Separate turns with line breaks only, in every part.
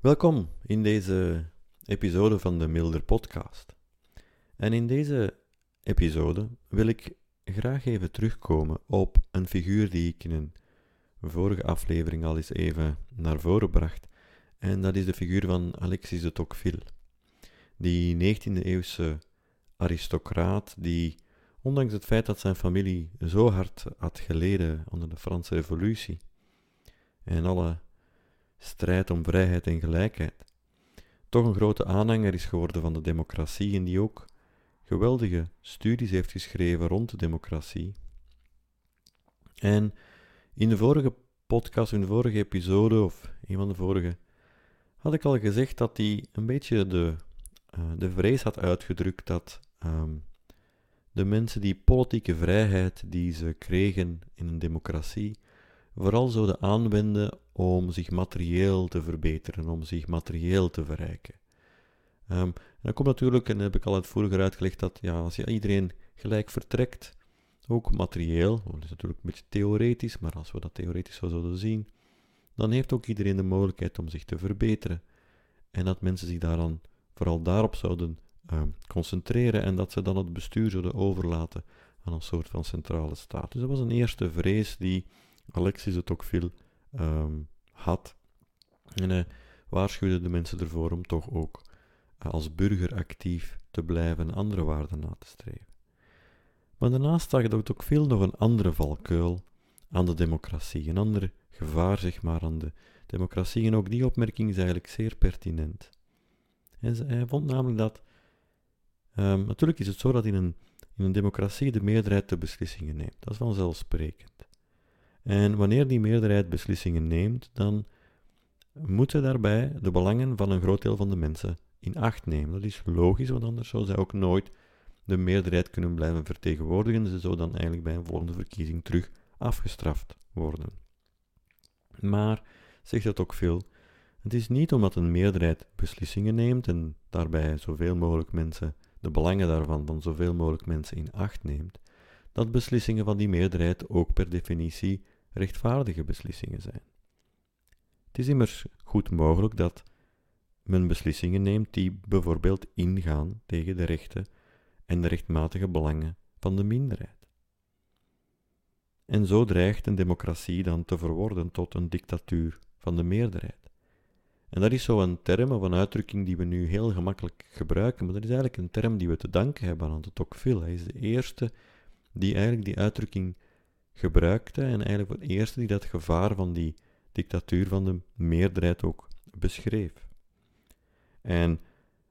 Welkom in deze episode van de Milder Podcast. En in deze episode wil ik graag even terugkomen op een figuur die ik in een vorige aflevering al eens even naar voren bracht. En dat is de figuur van Alexis de Tocqueville. Die 19e-eeuwse aristocraat die, ondanks het feit dat zijn familie zo hard had geleden onder de Franse Revolutie en alle strijd om vrijheid en gelijkheid, toch een grote aanhanger is geworden van de democratie en die ook geweldige studies heeft geschreven rond de democratie. En in de vorige podcast, in de vorige episode, of een van de vorige, had ik al gezegd dat hij een beetje de, uh, de vrees had uitgedrukt dat um, de mensen die politieke vrijheid die ze kregen in een democratie, vooral zouden aanwenden om zich materieel te verbeteren, om zich materieel te verrijken. Um, dan komt natuurlijk, en heb ik al vroeger uitgelegd, dat ja, als je iedereen gelijk vertrekt, ook materieel, dat is natuurlijk een beetje theoretisch, maar als we dat theoretisch zo zouden zien, dan heeft ook iedereen de mogelijkheid om zich te verbeteren. En dat mensen zich daaraan, vooral daarop zouden uh, concentreren en dat ze dan het bestuur zouden overlaten aan een soort van centrale staat. Dus dat was een eerste vrees die Alexis de Tocqueville um, had. En hij waarschuwde de mensen ervoor om toch ook als burger actief te blijven en andere waarden na te streven. Maar daarnaast zag ook veel nog een andere valkuil aan de democratie, een ander gevaar zeg maar aan de democratie. En ook die opmerking is eigenlijk zeer pertinent. En hij vond namelijk dat, um, natuurlijk is het zo dat in een, in een democratie de meerderheid de beslissingen neemt. Dat is vanzelfsprekend. En wanneer die meerderheid beslissingen neemt, dan moeten daarbij de belangen van een groot deel van de mensen in acht nemen. Dat is logisch, want anders zou zij ook nooit de meerderheid kunnen blijven vertegenwoordigen. Ze zou dan eigenlijk bij een volgende verkiezing terug afgestraft worden. Maar, zegt dat ook veel, het is niet omdat een meerderheid beslissingen neemt en daarbij zoveel mogelijk mensen, de belangen daarvan van zoveel mogelijk mensen in acht neemt, dat beslissingen van die meerderheid ook per definitie rechtvaardige beslissingen zijn. Het is immers goed mogelijk dat men beslissingen neemt die bijvoorbeeld ingaan tegen de rechten en de rechtmatige belangen van de minderheid. En zo dreigt een democratie dan te verworden tot een dictatuur van de meerderheid. En dat is zo een term of een uitdrukking die we nu heel gemakkelijk gebruiken, maar dat is eigenlijk een term die we te danken hebben aan de Tocqueville. Hij is de eerste die eigenlijk die uitdrukking gebruikte en eigenlijk voor het eerste die dat gevaar van die dictatuur van de meerderheid ook beschreef. En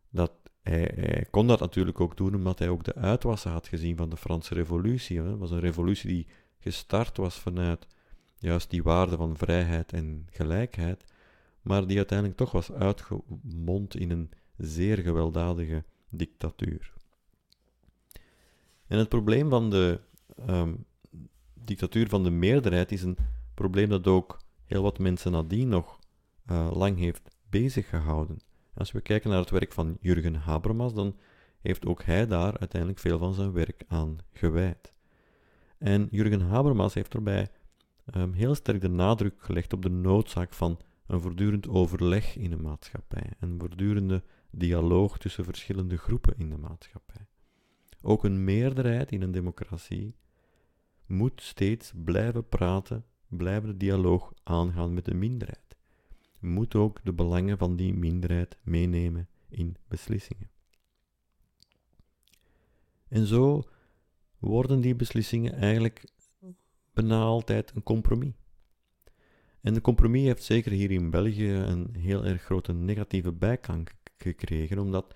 dat, hij, kon dat natuurlijk ook doen omdat hij ook de uitwassen had gezien van de Franse Revolutie. Het was een revolutie die gestart was vanuit juist die waarde van vrijheid en gelijkheid, maar die uiteindelijk toch was uitgemond in een zeer gewelddadige dictatuur. En het probleem van de um, dictatuur van de meerderheid is een probleem dat ook heel wat mensen nadien nog uh, lang heeft bezig gehouden. Als we kijken naar het werk van Jurgen Habermas, dan heeft ook hij daar uiteindelijk veel van zijn werk aan gewijd. En Jurgen Habermas heeft daarbij um, heel sterk de nadruk gelegd op de noodzaak van een voortdurend overleg in de maatschappij, een voortdurende dialoog tussen verschillende groepen in de maatschappij. Ook een meerderheid in een democratie moet steeds blijven praten, blijven de dialoog aangaan met de minderheid. Moet ook de belangen van die minderheid meenemen in beslissingen. En zo worden die beslissingen eigenlijk bijna altijd een compromis. En de compromis heeft zeker hier in België een heel erg grote negatieve bijklank gekregen, omdat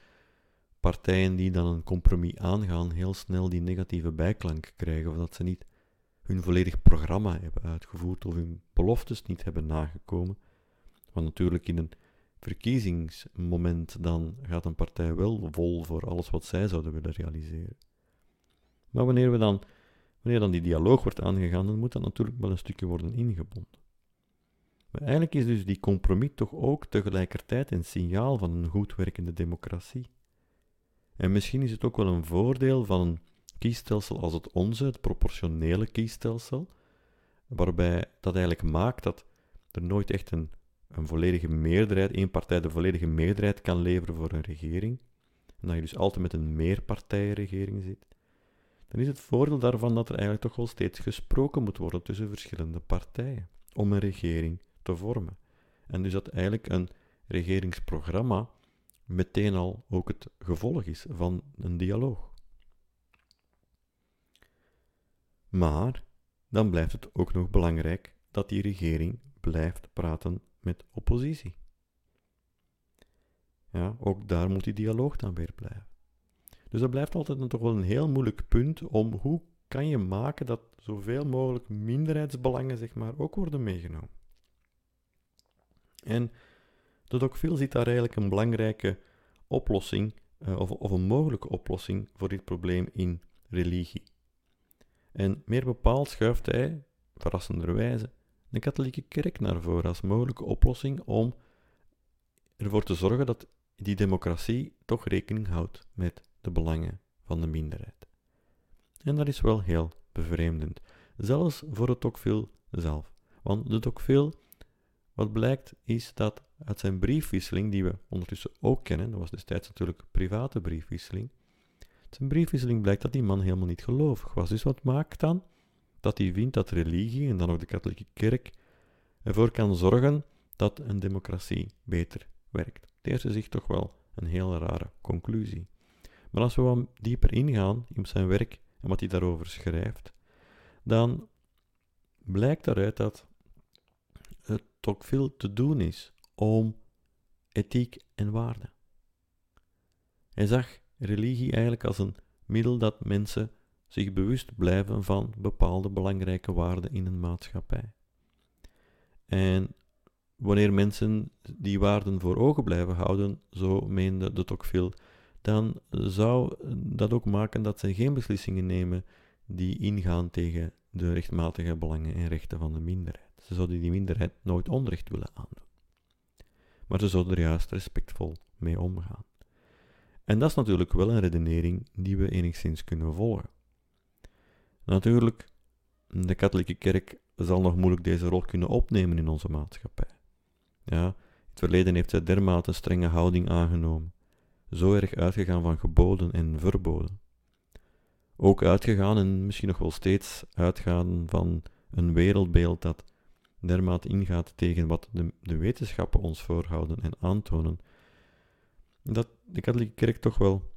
partijen die dan een compromis aangaan heel snel die negatieve bijklank krijgen, of dat ze niet hun volledig programma hebben uitgevoerd of hun beloftes niet hebben nagekomen. Want natuurlijk in een verkiezingsmoment dan gaat een partij wel vol voor alles wat zij zouden willen realiseren. Maar wanneer, we dan, wanneer dan die dialoog wordt aangegaan, dan moet dat natuurlijk wel een stukje worden ingebonden. Maar eigenlijk is dus die compromis toch ook tegelijkertijd een signaal van een goed werkende democratie. En misschien is het ook wel een voordeel van een kiesstelsel als het onze, het proportionele kiesstelsel, waarbij dat eigenlijk maakt dat er nooit echt een een volledige meerderheid, één partij de volledige meerderheid kan leveren voor een regering, en dat je dus altijd met een meerpartijenregering zit, dan is het voordeel daarvan dat er eigenlijk toch wel steeds gesproken moet worden tussen verschillende partijen om een regering te vormen. En dus dat eigenlijk een regeringsprogramma meteen al ook het gevolg is van een dialoog. Maar dan blijft het ook nog belangrijk dat die regering blijft praten met oppositie. Ja, ook daar moet die dialoog dan weer blijven. Dus dat blijft altijd een, toch wel een heel moeilijk punt om hoe kan je maken dat zoveel mogelijk minderheidsbelangen zeg maar, ook worden meegenomen. En de veel ziet daar eigenlijk een belangrijke oplossing, uh, of, of een mogelijke oplossing voor dit probleem in religie. En meer bepaald schuift hij, verrassenderwijze, de katholieke kerk naar voren als mogelijke oplossing om ervoor te zorgen dat die democratie toch rekening houdt met de belangen van de minderheid. En dat is wel heel bevreemdend, zelfs voor het Tocqueville zelf. Want de Tocqueville, wat blijkt, is dat uit zijn briefwisseling, die we ondertussen ook kennen, dat was destijds natuurlijk private briefwisseling, zijn briefwisseling blijkt dat die man helemaal niet gelovig was. Dus wat maakt dan? Dat hij vindt dat religie, en dan ook de katholieke kerk, ervoor kan zorgen dat een democratie beter werkt. Het eerste is toch wel een heel rare conclusie. Maar als we wat dieper ingaan in zijn werk en wat hij daarover schrijft, dan blijkt daaruit dat het toch veel te doen is om ethiek en waarde. Hij zag religie eigenlijk als een middel dat mensen zich bewust blijven van bepaalde belangrijke waarden in een maatschappij. En wanneer mensen die waarden voor ogen blijven houden, zo meende de Tocqueville, dan zou dat ook maken dat ze geen beslissingen nemen die ingaan tegen de rechtmatige belangen en rechten van de minderheid. Ze zouden die minderheid nooit onrecht willen aandoen. Maar ze zouden er juist respectvol mee omgaan. En dat is natuurlijk wel een redenering die we enigszins kunnen volgen. Natuurlijk, de katholieke kerk zal nog moeilijk deze rol kunnen opnemen in onze maatschappij. Ja, in het verleden heeft zij dermate strenge houding aangenomen, zo erg uitgegaan van geboden en verboden. Ook uitgegaan en misschien nog wel steeds uitgaan van een wereldbeeld dat dermate ingaat tegen wat de, de wetenschappen ons voorhouden en aantonen, dat de katholieke kerk toch wel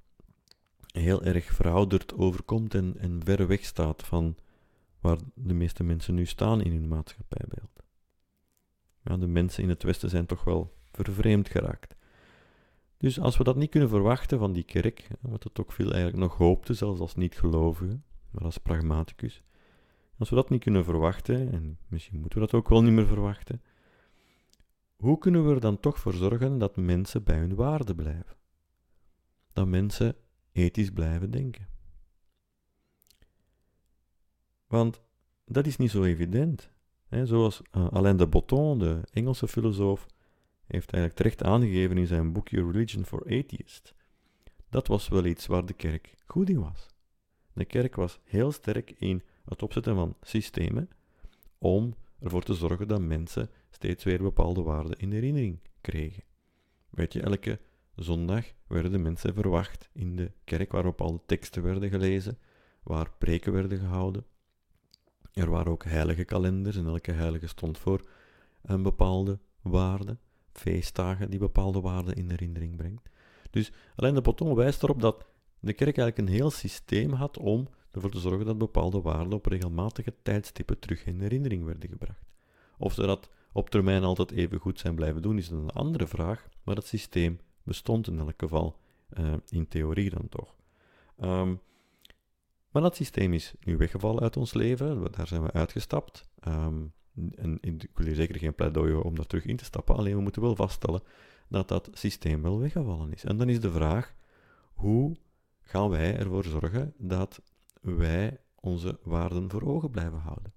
heel erg verouderd overkomt en, en ver weg staat van waar de meeste mensen nu staan in hun maatschappijbeeld. De mensen in het Westen zijn toch wel vervreemd geraakt. Dus als we dat niet kunnen verwachten van die kerk, wat het ook veel eigenlijk nog hoopte, zelfs als niet-gelovige, maar als pragmaticus, als we dat niet kunnen verwachten, en misschien moeten we dat ook wel niet meer verwachten, hoe kunnen we er dan toch voor zorgen dat mensen bij hun waarde blijven? Dat mensen ethisch blijven denken. Want dat is niet zo evident. Hè? Zoals uh, Alain de Botton, de Engelse filosoof, heeft eigenlijk terecht aangegeven in zijn boekje Religion for Atheists. Dat was wel iets waar de kerk goed in was. De kerk was heel sterk in het opzetten van systemen om ervoor te zorgen dat mensen steeds weer bepaalde waarden in herinnering kregen. Weet je, elke zondag werden mensen verwacht in de kerk waar bepaalde teksten werden gelezen, waar preken werden gehouden. Er waren ook heilige kalenders en elke heilige stond voor een bepaalde waarde, feestdagen die bepaalde waarden in herinnering brengt. Dus alleen de Poton wijst erop dat de kerk eigenlijk een heel systeem had om ervoor te zorgen dat bepaalde waarden op regelmatige tijdstippen terug in herinnering werden gebracht. Of ze dat op termijn altijd even goed zijn blijven doen, is een andere vraag, maar het systeem bestond in elk geval, uh, in theorie dan toch. Um, maar dat systeem is nu weggevallen uit ons leven, daar zijn we uitgestapt. Um, en ik wil hier zeker geen pleidooi om daar terug in te stappen, alleen we moeten wel vaststellen dat dat systeem wel weggevallen is. En dan is de vraag, hoe gaan wij ervoor zorgen dat wij onze waarden voor ogen blijven houden?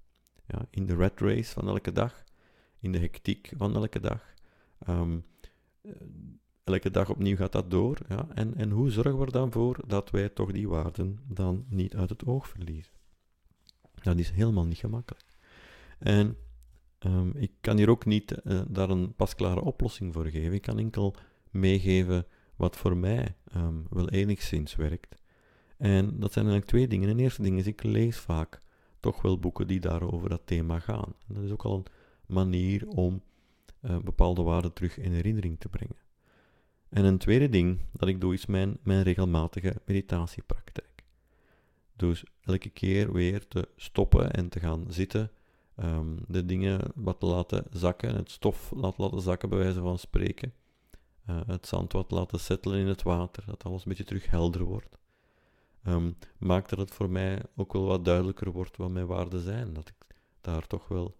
Ja, in de red race van elke dag, in de hectiek van elke dag. Um, elke dag opnieuw gaat dat door. Ja? En, en hoe zorgen we er dan voor dat wij toch die waarden dan niet uit het oog verliezen? Dat is helemaal niet gemakkelijk. En Ehm, ik kan hier ook niet uh, daar een pasklare oplossing voor geven. Ik kan enkel meegeven wat voor mij um, wel enigszins werkt. En dat zijn eigenlijk twee dingen. En eerste ding is, ik lees vaak toch wel boeken die daarover dat thema gaan. Dat is ook al een manier om uh, bepaalde waarden terug in herinnering te brengen. En een tweede ding dat ik doe, is mijn, mijn regelmatige meditatiepraktijk. Dus elke keer weer te stoppen en te gaan zitten, um, de dingen wat laten zakken, het stof laten, laten zakken, bij wijze van spreken. Uh, het zand wat laten settelen in het water, dat alles een beetje terug helder wordt. Um, maakt dat het voor mij ook wel wat duidelijker wordt wat mijn waarden zijn. Dat ik daar toch wel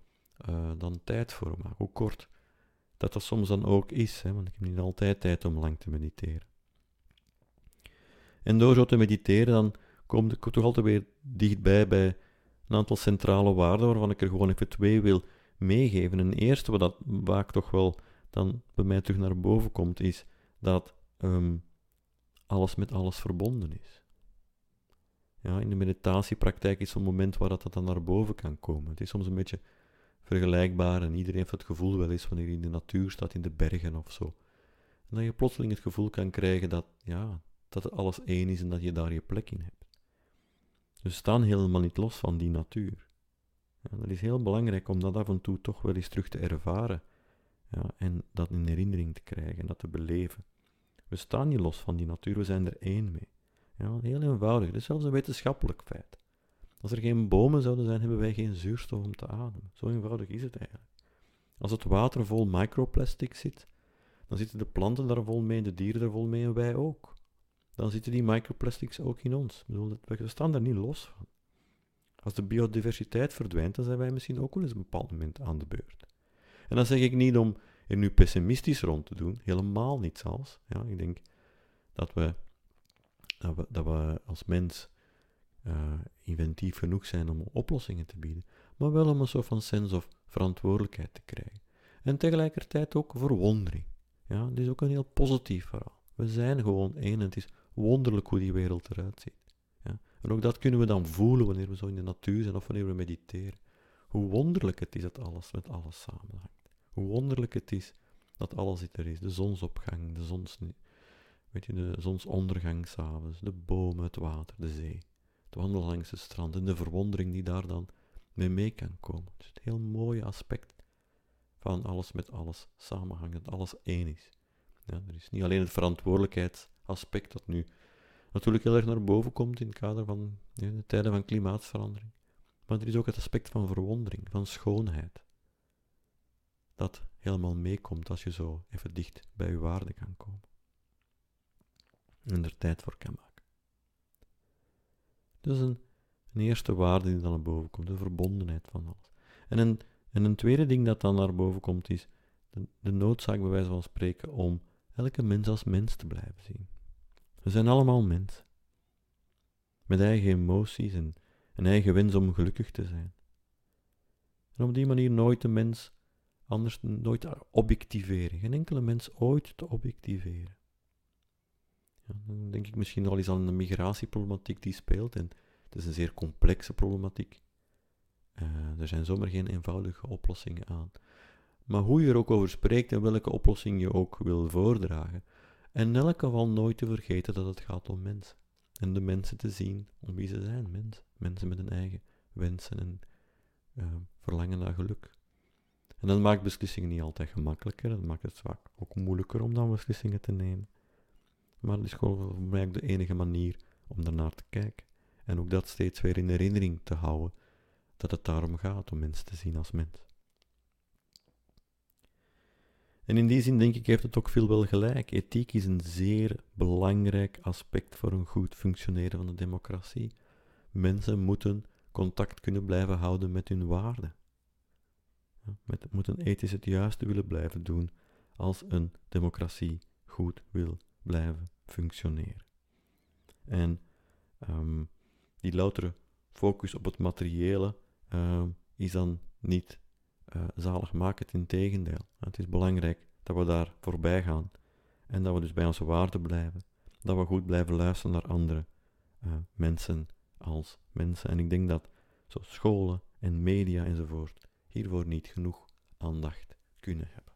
uh, dan tijd voor maak. Hoe kort dat dat soms dan ook is, hè, want ik heb niet altijd tijd om lang te mediteren. En door zo te mediteren, dan kom ik toch altijd weer dichtbij bij een aantal centrale waarden, waarvan ik er gewoon even twee wil meegeven. En eerste, wat dat vaak toch wel dan bij mij terug naar boven komt, is dat um, alles met alles verbonden is. Ja, in de meditatiepraktijk is zo'n moment waar dat, dat dan naar boven kan komen. Het is soms een beetje vergelijkbaar en iedereen heeft het gevoel wel eens wanneer je in de natuur staat, in de bergen of zo. En dat je plotseling het gevoel kan krijgen dat, ja, dat alles één is en dat je daar je plek in hebt. Dus staan helemaal niet los van die natuur. Ja, dat is heel belangrijk om dat af en toe toch wel eens terug te ervaren. Ja, en dat in herinnering te krijgen en dat te beleven. We staan niet los van die natuur, we zijn er één mee. Ja, heel eenvoudig, dat is zelfs een wetenschappelijk feit. Als er geen bomen zouden zijn, hebben wij geen zuurstof om te ademen. Zo eenvoudig is het eigenlijk. Als het water vol microplastic zit, dan zitten de planten daar vol mee, de dieren daar vol mee en wij ook. Dan zitten die microplastics ook in ons. We staan daar niet los van. Als de biodiversiteit verdwijnt, dan zijn wij misschien ook wel eens op een bepaald moment aan de beurt. En dan zeg ik niet om er nu pessimistisch rond te doen, helemaal niet zelfs. Ja, ik denk dat we, dat we, dat we als mens uh, inventief genoeg zijn om oplossingen te bieden, maar wel om een soort van sense of verantwoordelijkheid te krijgen. En tegelijkertijd ook verwondering. Ja, dit is ook een heel positief verhaal. We zijn gewoon één en het is wonderlijk hoe die wereld eruit ziet. Ja? En ook dat kunnen we dan voelen wanneer we zo in de natuur zijn of wanneer we mediteren. Hoe wonderlijk het is dat alles met alles samenhangt. Hoe wonderlijk het is dat alles er is. De zonsopgang, de, zons, weet je, de zonsondergang s'avonds, de bomen, het water, de zee het wandelen langs het strand en de verwondering die daar dan mee mee kan komen. Het is een heel mooi aspect van alles met alles samenhangen, dat alles één is. Ja, er is niet alleen het verantwoordelijkheidsaspect dat nu natuurlijk heel erg naar boven komt in het kader van de tijden van klimaatverandering, maar er is ook het aspect van verwondering, van schoonheid, dat helemaal meekomt als je zo even dicht bij je waarde kan komen en er tijd voor kan maken. Dat is een, eerste waarde die dan naar boven komt, de verbondenheid van alles. En een, en een tweede ding dat dan naar boven komt is de, de noodzaak, bij wijze van spreken, om elke mens als mens te blijven zien. We zijn allemaal mensen. Met eigen emoties en een eigen wens om gelukkig te zijn. En op die manier nooit de mens anders nooit objectiveren. Geen enkele mens ooit te objectiveren dan denk ik misschien al eens aan de migratieproblematiek die speelt. En het is een zeer complexe problematiek. Uh, er zijn zomaar geen eenvoudige oplossingen aan. Maar hoe je er ook over spreekt en welke oplossing je ook wil voordragen. En in elk geval nooit te vergeten dat het gaat om mensen. En de mensen te zien om wie ze zijn, mensen. Mensen met hun eigen wensen en uh, verlangen naar geluk. En dat maakt beslissingen niet altijd gemakkelijker, dat maakt het vaak ook moeilijker om dan beslissingen te nemen. Maar het is gewoon voor mij de enige manier om daarnaar te kijken. En ook dat steeds weer in herinnering te houden, dat het daarom gaat om mensen te zien als mens. En in die zin denk ik heeft het ook veel wel gelijk. Ethiek is een zeer belangrijk aspect voor een goed functioneren van de democratie. Mensen moeten contact kunnen blijven houden met hun waarden. Met, moeten ethisch het juiste willen blijven doen als een democratie goed wil blijven functioneren. En um, die loutere focus op het materiële um, is dan niet uh, zaligmakend, in tegendeel. Het is belangrijk dat we daar voorbij gaan en dat we dus bij onze waarden blijven. Dat we goed blijven luisteren naar andere uh, mensen als mensen. En ik denk dat zo scholen en media enzovoort hiervoor niet genoeg aandacht kunnen hebben.